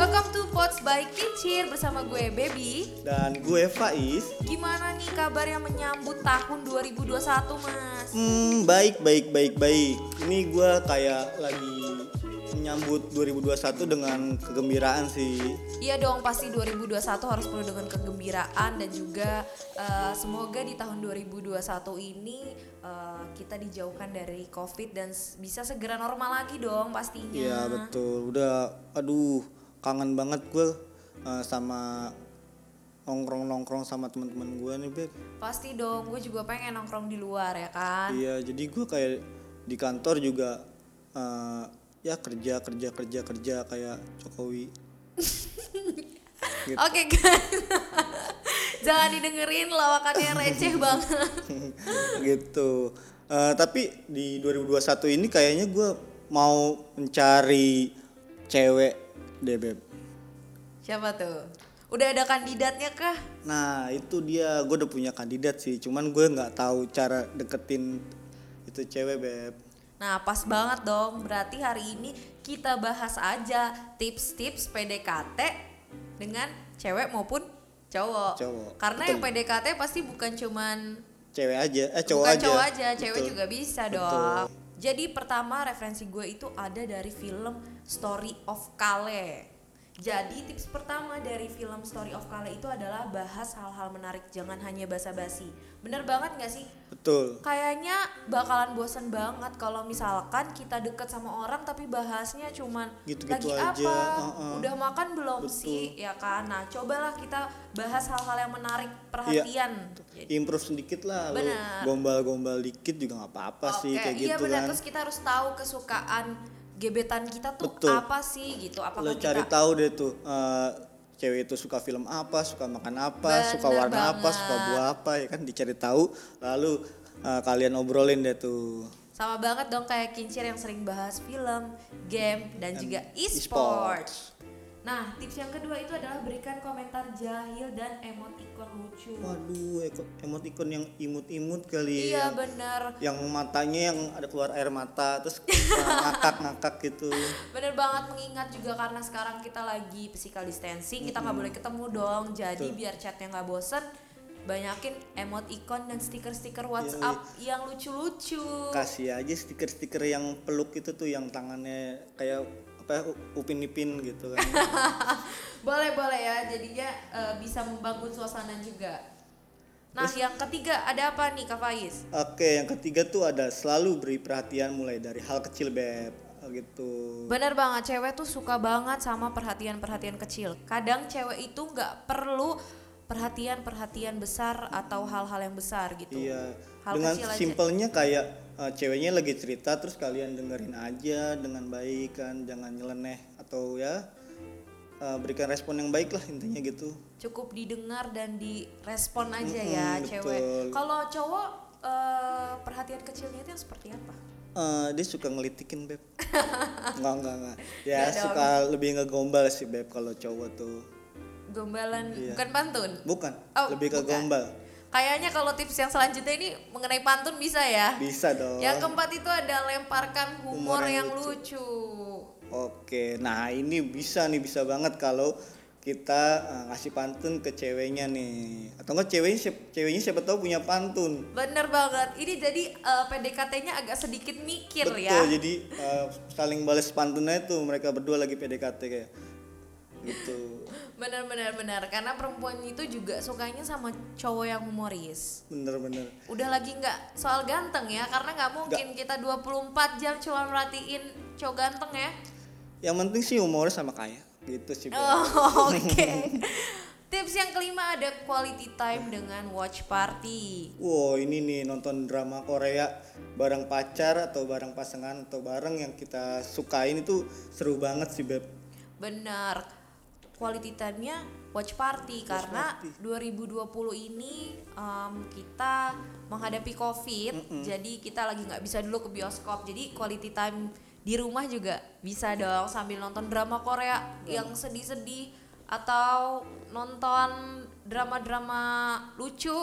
Welcome to Pots by Kincir bersama gue Baby. Dan gue Faiz. Gimana nih kabarnya menyambut tahun 2021, Mas? Hmm, baik, baik, baik, baik. Ini gue kayak lagi menyambut 2021 dengan kegembiraan sih. Iya dong, pasti 2021 harus penuh dengan kegembiraan dan juga eh, semoga di tahun 2021 ini eh, kita dijauhkan dari Covid dan bisa segera normal lagi dong pastinya. Iya betul. Udah, aduh, kangen banget gue uh, sama nongkrong-nongkrong sama teman-teman gue nih, Beb. Pasti dong, gue juga pengen nongkrong di luar ya kan. Iya, jadi gue kayak di kantor juga uh, ya kerja kerja kerja kerja kayak Jokowi. Gitu. Oke guys, jangan didengerin lawakannya receh banget. gitu. Eh, tapi di 2021 ini kayaknya gue mau mencari cewek deh beb. Siapa tuh? Udah ada kandidatnya kah? Nah itu dia gue udah punya kandidat sih. Cuman gue nggak tahu cara deketin itu cewek beb. Nah, pas banget dong. Berarti hari ini kita bahas aja tips-tips PDKT dengan cewek maupun cowok. Cowok, Karena betul. yang PDKT pasti bukan cuman Cewek aja, eh cowok bukan aja. cowok aja, cewek Betul. juga bisa Betul. dong. Jadi pertama referensi gue itu ada dari film Story of Kale. Jadi tips pertama dari film Story of Kale itu adalah bahas hal-hal menarik, jangan hanya basa-basi. Bener banget gak sih? Betul. Kayaknya bakalan bosen banget kalau misalkan kita deket sama orang tapi bahasnya cuman Gitu-gitu lagi aja, apa, uh-uh. udah makan belum Betul. sih, ya kan? Nah cobalah kita bahas hal-hal yang menarik Iya. perhatian. Jadi- Improve sedikit lah, gombal-gombal dikit juga nggak apa-apa sih Oke, kayak iya gitu benar. kan. Terus kita harus tahu kesukaan gebetan kita tuh Betul. apa sih gitu. Apakah lo kita cari tahu deh tuh eh, cewek itu suka film apa suka makan apa Bener suka warna apa banget. suka buah apa ya kan dicari tahu lalu eh, kalian obrolin deh tuh sama banget dong kayak kincir yang sering bahas film, game dan juga e-sports. e-sports. Nah, tips yang kedua itu adalah berikan komentar jahil dan emoticon lucu. waduh emoticon yang imut-imut kali Iya ya bener yang matanya yang ada keluar air mata terus ngakak-ngakak gitu. Bener banget mengingat juga karena sekarang kita lagi physical distancing Kita nggak boleh ketemu dong. Jadi Betul. biar chatnya nggak bosen Banyakin emoticon dan stiker-stiker WhatsApp yang lucu-lucu. Kasih aja stiker-stiker yang peluk itu tuh yang tangannya kayak apa upin ipin gitu kan Boleh-boleh ya jadinya eh, bisa membangun suasana juga Nah yang ketiga ada apa nih Kak Faiz? Oke, yang ketiga tuh ada selalu beri perhatian mulai dari hal kecil beb gitu. Bener banget, cewek tuh suka banget sama perhatian-perhatian kecil. Kadang cewek itu nggak perlu perhatian-perhatian besar atau hal-hal yang besar gitu. Iya. Hal dengan kecil aja. simpelnya kayak eh, ceweknya lagi cerita terus kalian dengerin aja dengan baik kan, jangan nyeleneh atau ya eh, berikan respon yang baik lah intinya gitu. Cukup didengar dan direspon aja Mm-mm, ya betul. cewek. Kalau cowok eh, perhatian kecilnya itu yang seperti apa? Eh, dia suka ngelitikin beb. enggak. Ya Nggak dong. suka lebih ngegombal sih beb kalau cowok tuh. Gombalan Iya. bukan pantun. Bukan, Oh, lebih ke bukan. gombal. Kayaknya kalau tips yang selanjutnya ini mengenai pantun bisa ya. Bisa dong. Yang keempat itu ada lemparkan humor, Humor yang, yang lucu. Oke, nah ini bisa nih bisa banget kalau kita eh, ngasih pantun ke ceweknya nih. Atau enggak ceweknya ceweknya siapa tahu punya pantun. Bener banget. Ini jadi eh, PDKT-nya agak sedikit mikir Betul, ya. jadi eh, saling balas pantunnya tuh mereka berdua lagi PDKT kayak gitu. Bener bener bener. Karena perempuan itu juga sukanya sama cowok yang humoris. Bener-bener. Udah lagi nggak soal ganteng ya, karena nggak mungkin kita 24 jam cuma merhatiin cowok ganteng ya. Yang penting sih humornya sama kaya. Gitu sih. Oh, Oke. Tips yang kelima ada quality time dengan watch party. Wow, ini nih nonton drama Korea bareng pacar atau bareng pasangan atau bareng yang kita sukain itu seru banget sih, Beb. Benar. Quality time-nya watch party. Karena 2020 ini em, kita menghadapi Covid, jadi kita lagi nggak bisa dulu ke bioskop. Jadi quality time di rumah juga bisa dong sambil nonton drama Korea yang sedih-sedih atau nonton drama-drama lucu.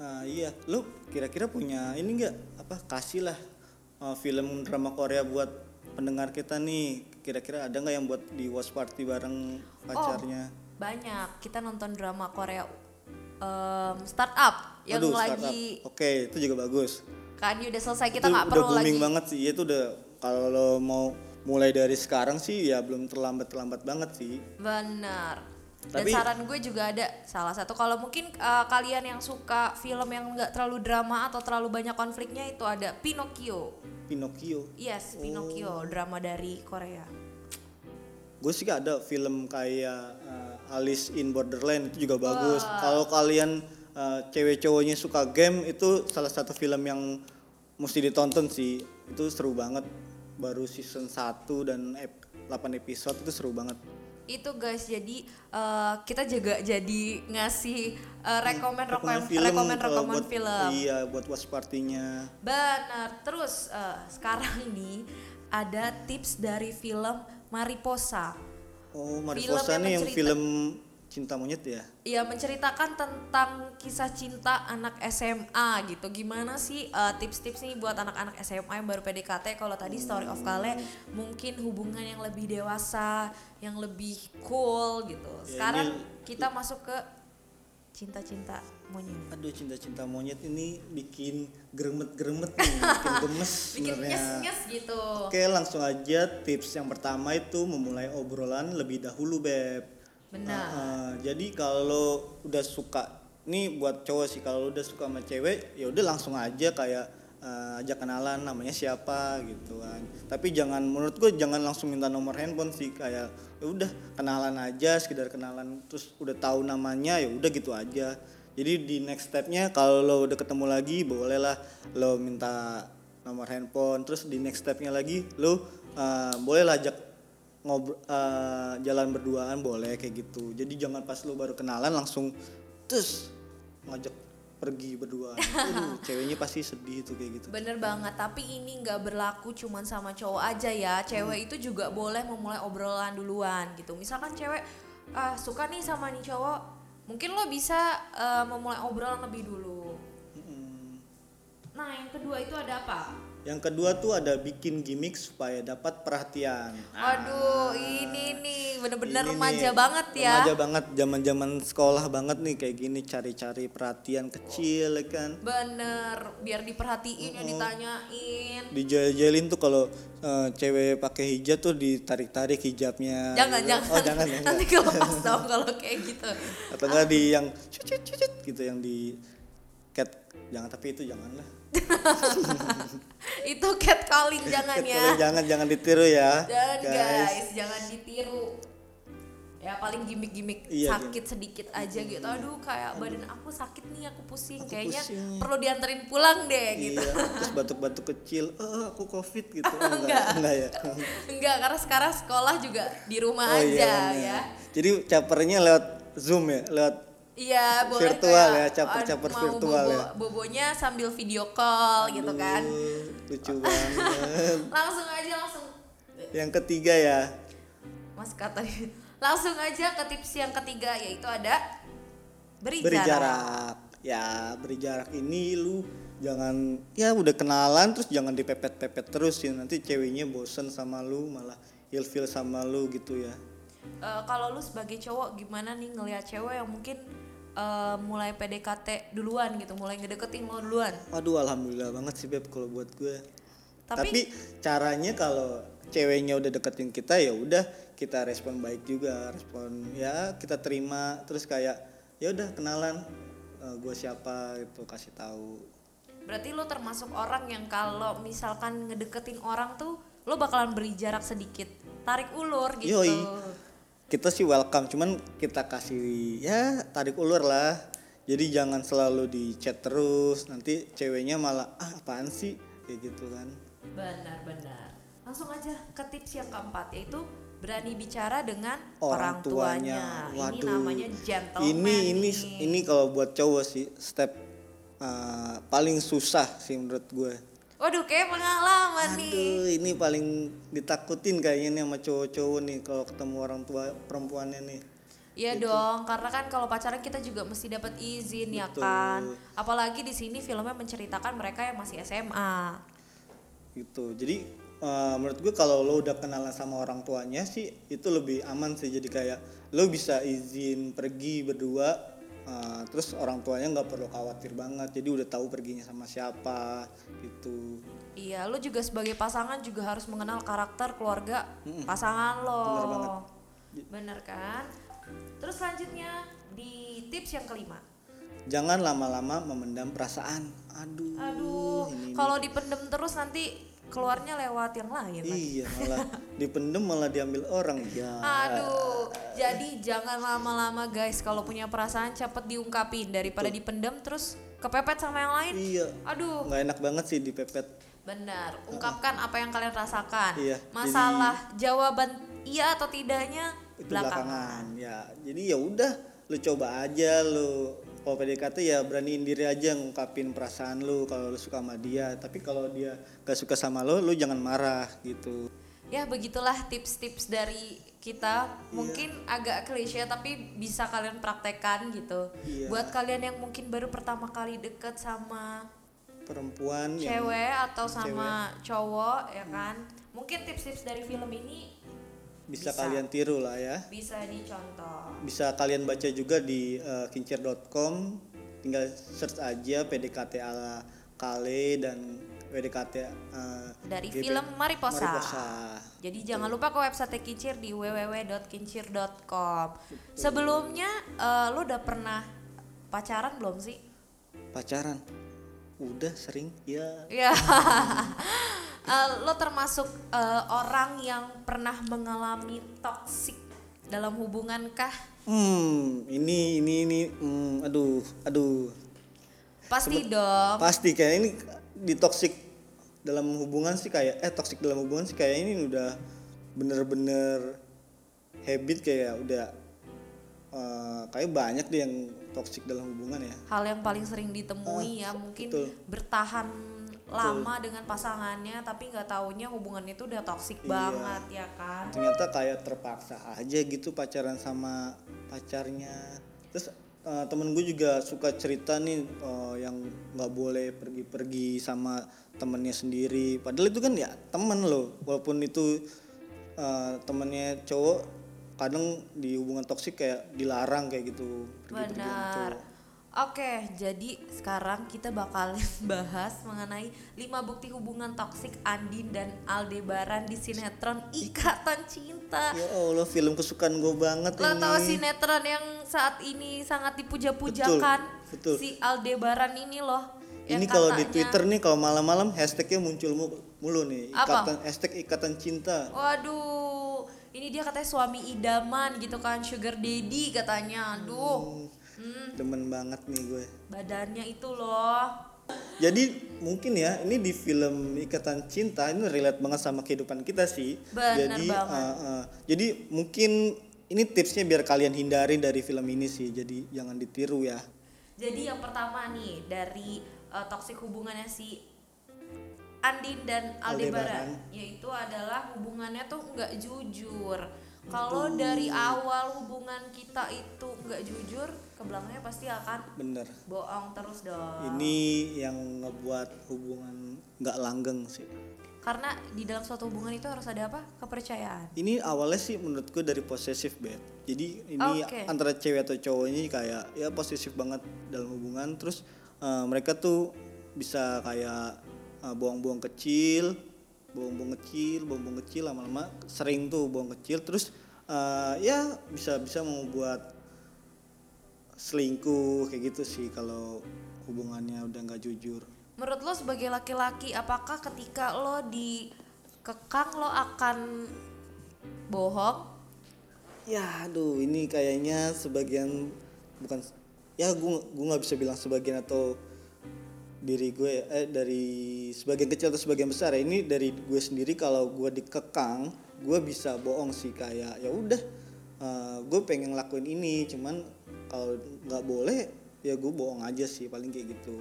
Nah iya, lu kira-kira punya ini enggak apa kasih lah uh, film drama Korea buat pendengar kita nih kira-kira ada nggak yang buat di watch party bareng pacarnya Banyak. Kita nonton drama Korea em, startup yang Aduh, startup. lagi oke itu juga bagus kan udah selesai kita nggak udah perlu booming lagi. banget sih itu udah kalau mau mulai dari sekarang sih ya belum terlambat terlambat banget sih Benar. Dan Tapi- saran gue juga ada. Salah satu kalau mungkin uh, kalian yang suka film yang nggak terlalu drama atau terlalu banyak konfliknya itu ada Pinocchio. Pinocchio. Yes, Oh. Pinocchio drama dari Korea. gue sih ada film kayak uh, Alice in Borderland itu juga bagus. Kalau kalian uh, cewek cowoknya suka game itu salah satu film yang mesti ditonton sih. Itu seru banget. Baru season 1 dan ep- 8 episode itu seru banget Itu guys, jadi uh, kita juga jadi ngasih uh, rekomen rekomen Rekomen film rekomen kalau rekomen buat- film. iya buat watch partinya Benar. Terus uh, sekarang nih ada tips dari film Mariposa. oh Film Mariposa yang nih yang mencerita- film cinta monyet ya Iya menceritakan tentang kisah cinta anak SMA gitu. Gimana sih uh, tips-tips nih buat anak-anak SMA yang baru PDKT? Kalau tadi Story of Kale mungkin hubungan yang lebih dewasa, yang lebih cool gitu. Ya, Sekarang ini- kita masuk ke cinta-cinta monyet. aduh cinta-cinta monyet ini bikin geremet-geremet nih bikin gemes Bikin nyes-nyes gitu. Oke langsung aja tips yang pertama itu memulai obrolan lebih dahulu beb. Benar. Uh, jadi kalau udah suka, nih buat cowok sih kalau udah suka sama cewek ya udah langsung aja kayak uh, ajak kenalan namanya siapa gitu kan. Tapi jangan menurut gue jangan langsung minta nomor handphone sih kayak ya udah kenalan aja sekedar kenalan terus udah tahu namanya ya udah gitu aja. Jadi di next stepnya kalau lo udah ketemu lagi bolehlah lo minta nomor handphone terus di next stepnya lagi lo uh, boleh lah ajak ngobrol jalan berduaan boleh kayak gitu jadi jangan pas lo baru kenalan langsung terus ngajak pergi berduaan Aduh, ceweknya pasti sedih tuh kayak gitu Bener banget, tapi ini nggak berlaku cuman sama cowok aja ya. Cewek itu juga boleh memulai obrolan duluan gitu. Misalkan cewek ah, suka nih sama nih cowok, mungkin lo bisa eh, memulai obrolan lebih dulu. Mm-mm. Nah, yang kedua itu ada apa? Yang kedua tuh ada bikin gimmick supaya dapat perhatian Waduh, ini nih bener-bener Ini remaja nih, banget ya. remaja banget zaman zaman sekolah banget nih kayak gini cari-cari perhatian kecil ya kan Bener, biar diperhatiin ya ditanyain. dijelin tuh kalau eh, cewek pakai hijab tuh ditarik-tarik hijabnya Jangan, gitu. jangan. oh jangan. Nanti kelepas dong kalau kayak gitu. atau enggak di yang cucut cucut gitu yang di cat jangan tapi itu jangan lah itu catcalling jangan ya. jangan jangan ditiru ya Jangan guys. jangan ditiru. Ya paling gimmick-gimmick Iya, sakit sedikit aja gitu. Aduh kayak badan aku sakit nih, aku pusing. Aku Kayaknya pusing. perlu dianterin pulang deh gitu. iya terus batuk-batuk kecil oh aku covid gitu oh, enggak enggak ya Enggak, karena sekarang sekolah juga di rumah oh aja iya bener. ya. jadi capernya lewat zoom ya lewat Iya, boleh Virtual kayak, ya, caper-caper aduh, mau virtual bobo, ya. Bobonya sambil video call gitu kan. Aduh, lucu banget. Langsung aja langsung. Yang ketiga ya. Mas kata langsung aja ke tips yang ketiga yaitu ada beri, beri jarak. jarak. Ya beri jarak ini lu jangan ya udah kenalan terus jangan dipepet-pepet terus ya. Nanti ceweknya bosen sama lu malah ilfil sama lu gitu ya Eh, kalau lu sebagai cowok gimana nih ngelihat cewek yang mungkin eh, mulai PDKT duluan gitu, mulai ngedeketin lo duluan. waduh alhamdulillah banget sih beb kalau buat gue Tapi, tapi, caranya kalau ceweknya udah deketin kita ya udah kita respon baik juga respon ya kita terima terus kayak ya udah kenalan eh, gue siapa gitu kasih tahu berarti lo termasuk orang yang kalau misalkan ngedeketin orang tuh lo bakalan beri jarak sedikit, tarik ulur gitu. Yoi. Kita sih welcome cuman kita kasih ya tarik ulur lah jadi jangan selalu di chat terus nanti ceweknya malah ah apaan sih kayak gitu kan Benar-benar. Langsung aja ke tips yang keempat yaitu berani bicara dengan orang tuanya, Ini waduh namanya gentleman. ini ini nih. ini kalau buat cowok sih step uh, paling susah sih menurut gue Waduh, kayak pengalaman nih. Aduh, ini paling ditakutin kayaknya nih sama cowok-cowok nih kalau ketemu orang tua perempuannya nih. Iya dong, karena kan kalau pacaran kita juga mesti dapat izin ya Betul. kan. Apalagi di sini filmnya menceritakan mereka yang masih SMA. Gitu. Jadi eh, menurut gue kalau lo udah kenalan sama orang tuanya sih itu lebih aman sih jadi kayak lo bisa izin pergi berdua eh, terus orang tuanya nggak perlu khawatir banget jadi udah tahu perginya sama siapa gitu Iya, lo juga sebagai pasangan juga harus mengenal karakter keluarga pasangan lo. Bener banget. Bener kan? Terus selanjutnya di tips yang kelima. jangan lama-lama memendam perasaan aduh Aduh, kalau dipendem terus nanti keluarnya lewat yang lain lagi. iya malah dipendem malah diambil orang ya Aduh, jadi jangan lama-lama guys kalau punya perasaan cepet diungkapin daripada dipendem terus kepepet sama yang lain. iya Aduh, nggak enak banget sih dipepet benar. Ungkapkan apa yang kalian rasakan. Iya, Masalah jawaban iya atau tidaknya itu belakangan. belakangan ya jadi ya udah lu coba aja lu kalau PDKT ya beraniin diri aja ngungkapin perasaan lu kalau lu suka sama dia tapi kalau dia gak suka sama lu lu jangan marah gitu Ya begitulah tips-tips dari kita. Mungkin agak klise tapi bisa kalian praktekkan gitu. Iya. Buat kalian yang mungkin baru pertama kali deket sama perempuan yang cewek atau sama cowok ya kan. Mungkin tips-tips dari film ini bisa, bisa. kalian tiru lah ya bisa dicontoh. bisa kalian baca juga di eh, kincir.com tinggal search aja PDKT ala Kale dan PDKT eh, Dari GP film Mariposa. Mariposa. Jadi jangan lupa ke website Kincir di www.kincir.com. Sebelumnya eh, lo udah pernah pacaran belum sih? pacaran udah sering ya Ya. Eh, lo termasuk eh, orang yang pernah mengalami toksik dalam hubungan kah? Hmm, ini ini ini hmm, aduh, aduh. Pasti dong. Pasti kayak ini di toxic dalam hubungan sih kayak eh toxic dalam hubungan sih kayak ini udah bener-bener habit kayak udah eh, kayak banyak deh yang toxic dalam hubungan ya. Hal yang paling sering ditemui ya mungkin betul. bertahan lama dengan pasangannya tapi nggak taunya hubungan itu udah toksik Iya. banget ya kan? Ternyata kayak terpaksa aja gitu pacaran sama pacarnya. Terus eh, temen gue juga suka cerita nih eh, yang nggak boleh pergi-pergi sama temennya sendiri. Padahal itu kan ya temen loh, walaupun itu eh, temennya cowok kadang di hubungan toksik kayak dilarang kayak gitu pergi-pergi Benar. Oke, jadi sekarang kita bakal bahas mengenai 5 bukti hubungan toksik Andin dan Aldebaran di sinetron Ikatan Cinta. Ya Allah film kesukaan gue banget Lo ini. tau sinetron yang saat ini sangat dipuja-pujakan Betul, betul. si Aldebaran ini loh. Ini kalau di Twitter nih kalau malam-malam hashtagnya muncul mu- mulu nih Apa? ikatan hashtag ikatan cinta. Waduh, ini dia katanya suami idaman gitu kan, sugar daddy katanya. Aduh, hmm, Demen banget nih gue. badannya itu loh. Jadi mungkin ya ini di film Ikatan Cinta ini relate banget sama kehidupan kita sih. Bener jadi banget. uh, uh, jadi mungkin ini tipsnya biar kalian hindari dari film ini sih. Jadi jangan ditiru ya. Jadi yang pertama nih dari uh, toxic hubungannya si Andin dan Aldebaran, Aldebaran. yaitu adalah hubungannya tuh nggak jujur. Kalau dari awal hubungan kita itu nggak jujur, ke belakangnya pasti akan Bener. bohong terus dong. Ini yang ngebuat hubungan nggak langgeng sih. Karena di dalam suatu hubungan itu harus ada apa? Kepercayaan. Ini awalnya sih menurutku dari posesif beb. Jadi ini Oke. antara cewek atau cowok ini kayak ya posesif banget dalam hubungan. Terus eh, mereka tuh bisa kayak eh, buang-buang kecil, buang-buang kecil, buang-buang kecil lama-lama sering tuh buang kecil. Terus eh, ya bisa bisa membuat selingkuh kayak gitu sih kalau hubungannya udah nggak jujur. Menurut lo sebagai laki-laki, apakah ketika lo dikekang lo akan bohong? Ya, aduh, ini kayaknya sebagian bukan ya gue gue nggak bisa bilang sebagian atau diri gue eh dari sebagian kecil atau sebagian besar ya ini dari gue sendiri kalau gue dikekang gue bisa bohong sih kayak ya udah eh, gue pengen lakuin ini cuman kalau nggak boleh ya gue bohong aja sih paling kayak gitu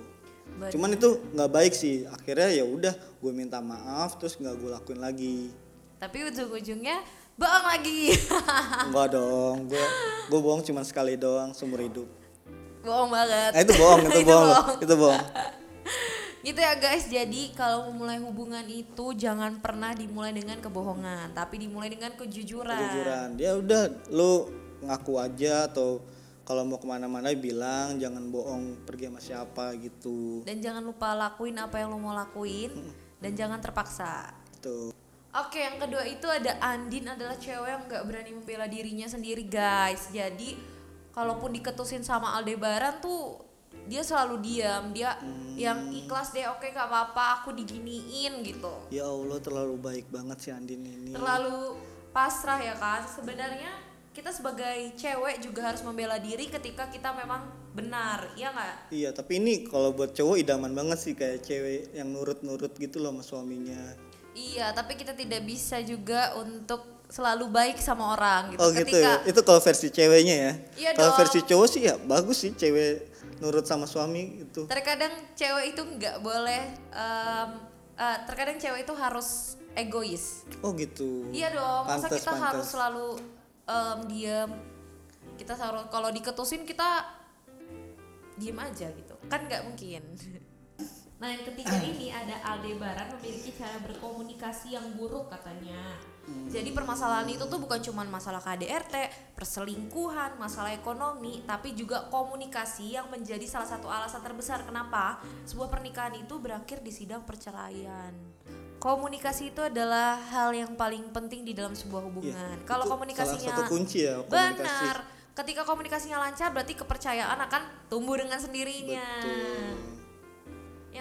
Bener. cuman itu nggak baik sih akhirnya ya udah gue minta maaf terus nggak gue lakuin lagi Tapi ujung-ujungnya bohong lagi. Enggak dong, gue gue bohong cuma sekali doang seumur hidup. bohong banget. Eh, itu bohong, itu, Itu bohong, bohong. itu bohong. Gitu ya guys. Jadi kalau memulai hubungan itu jangan pernah dimulai dengan kebohongan tapi dimulai dengan kejujuran. Kejujuran. Ya udah lu ngaku aja atau kalau mau ke mana-mana bilang jangan bohong pergi sama siapa gitu. Dan jangan lupa lakuin apa yang lo mau lakuin dan jangan terpaksa. Tuh Oke, yang kedua itu ada Andin adalah cewek yang nggak berani membela dirinya sendiri, guys. Jadi, kalaupun diketusin sama Aldebaran tuh dia selalu diam, dia yang ikhlas deh, oke gak apa-apa, aku diginiin gitu. ya Allah terlalu baik banget si Andin ini Terlalu pasrah ya kan. Sebenarnya kita sebagai cewek juga harus membela diri ketika kita memang benar, iya nggak? iya tapi ini kalau buat cowok idaman banget sih kayak cewek yang nurut-nurut gitu loh sama suaminya Iya, tapi kita tidak bisa juga untuk selalu baik sama orang gitu. oh gitu ketika ya itu kalau versi ceweknya ya Iya kalau versi cowok sih ya bagus sih cewek nurut sama suami itu terkadang cewek itu nggak boleh em, eh, terkadang cewek itu harus egois. Oh gitu. Iya dong masa kita pantes. harus selalu em, diam kita harus kalau diketusin kita diem aja gitu. Kan nggak mungkin. Nah yang ketiga ini ada Aldebaran memiliki cara berkomunikasi yang buruk katanya jadi permasalahan itu tuh bukan cuma masalah KDRT, perselingkuhan, masalah ekonomi, tapi juga komunikasi yang menjadi salah satu alasan terbesar kenapa sebuah pernikahan itu berakhir di sidang perceraian. Komunikasi itu adalah hal yang paling penting di dalam sebuah hubungan. Iya, Kalau komunikasinya salah satu kunci ya komunikasi benar, ketika komunikasinya lancar berarti kepercayaan akan tumbuh dengan sendirinya. Betul.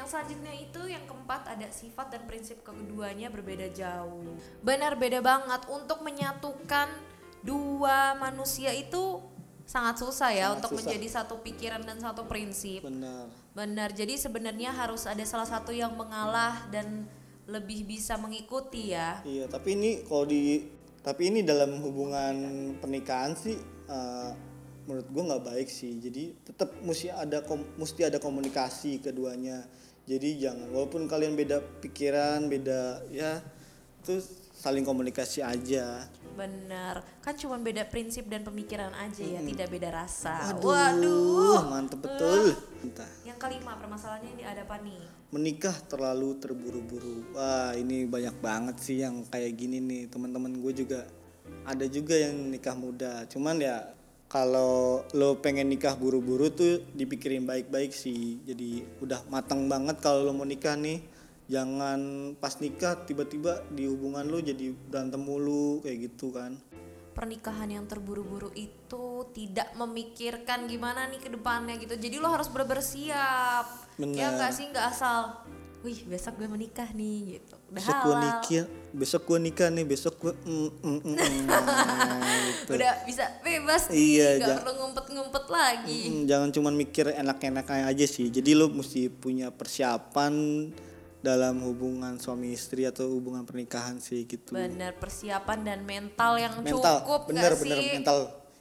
Yang selanjutnya itu yang keempat ada sifat dan prinsip keduanya berbeda jauh. Benar beda banget untuk menyatukan dua manusia itu sangat susah ya Sangat untuk susah. menjadi satu pikiran dan satu prinsip. benar Benar. Jadi sebenarnya harus ada salah satu yang mengalah dan lebih bisa mengikuti ya. Iya, tapi ini kalau di tapi ini dalam hubungan pernikahan sih eh, menurut gua nggak baik sih. Jadi tetap mesti ada kom- mesti ada komunikasi keduanya. Jadi jangan walaupun kalian beda pikiran, beda ya itu saling komunikasi aja. Benar. Kan cuma beda prinsip dan pemikiran aja ya, tidak beda rasa. Waduh, Waduh. mantep betul. Entah. Yang kelima permasalahannya ini ada apa nih? Menikah terlalu terburu-buru. Wah, ini banyak banget sih yang kayak gini nih. Teman-teman gue juga ada juga yang nikah muda. Cuman ya kalau lo pengen nikah buru-buru tuh dipikirin baik-baik sih. Jadi udah matang banget kalau lo mau nikah nih. Jangan pas nikah tiba-tiba di hubungan lo jadi berantem mulu kayak gitu kan. pernikahan yang terburu-buru itu tidak memikirkan gimana nih ke depannya gitu. Jadi lo harus bener-bener siap. Ya nggak sih nggak asal. Wih besok gue menikah nih gitu. Udah Besok gue nikah, besok gue nikah nih, besok gue mm, mm, mm, mm, gitu. Udah bisa bebas nih. Iya, Gak ja- perlu ngumpet-ngumpet lagi. Mm, jangan cuman mikir enak-enaknya aja sih. Jadi lo mesti punya persiapan dalam hubungan suami istri atau hubungan pernikahan sih gitu. Bener persiapan dan mental yang mental, cukup bener bener sih? mental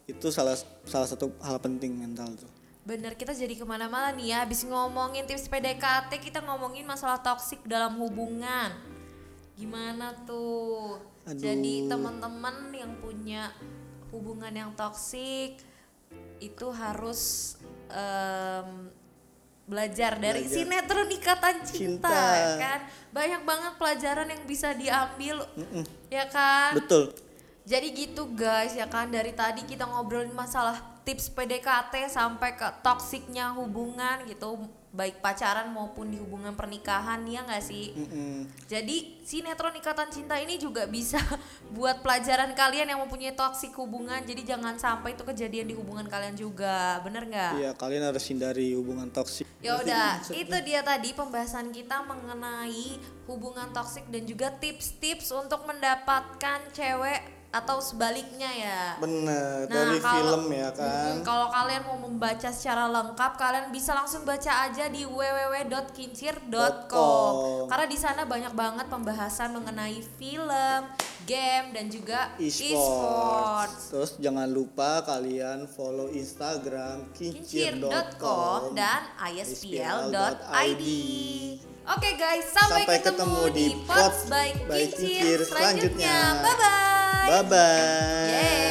itu salah salah satu hal penting mental tuh. Bener kita jadi ke mana-mana nih ya Habis ngomongin tips PDKT Kita ngomongin masalah toksik dalam hubungan Gimana tuh Aduh. Jadi teman-teman yang punya hubungan yang toksik Itu harus em, belajar dari Belajar. sinetron ikatan cinta, Cinta. kan banyak banget pelajaran yang bisa diambil ya kan Betul. jadi gitu guys ya kan dari tadi kita ngobrolin masalah tips PDKT sampai ke toksiknya hubungan gitu baik pacaran maupun di hubungan pernikahan ya nggak sih? Mm-mm. Jadi sinetron Ikatan Cinta ini juga bisa buat pelajaran kalian yang mempunyai toksik hubungan. Jadi jangan sampai itu kejadian di hubungan kalian juga, bener nggak? Iya kalian harus hindari hubungan toksik. Ya udah, itu dia tadi pembahasan kita mengenai hubungan toksik dan juga tips-tips untuk mendapatkan cewek atau sebaliknya ya. Bener Nah, dari kalau- film ya kan. Kalau kalian mau membaca secara lengkap, kalian bisa langsung baca aja di www.kincir.com. Karena di sana banyak banget pembahasan mengenai film, game dan juga e-sports. e-sports. Terus jangan lupa kalian follow Instagram kincir.com dan ispl.id. Oke guys, sampai, Sampai ketemu, ketemu di Pots by by Kincir selanjutnya. selanjutnya. Bye Bye bye.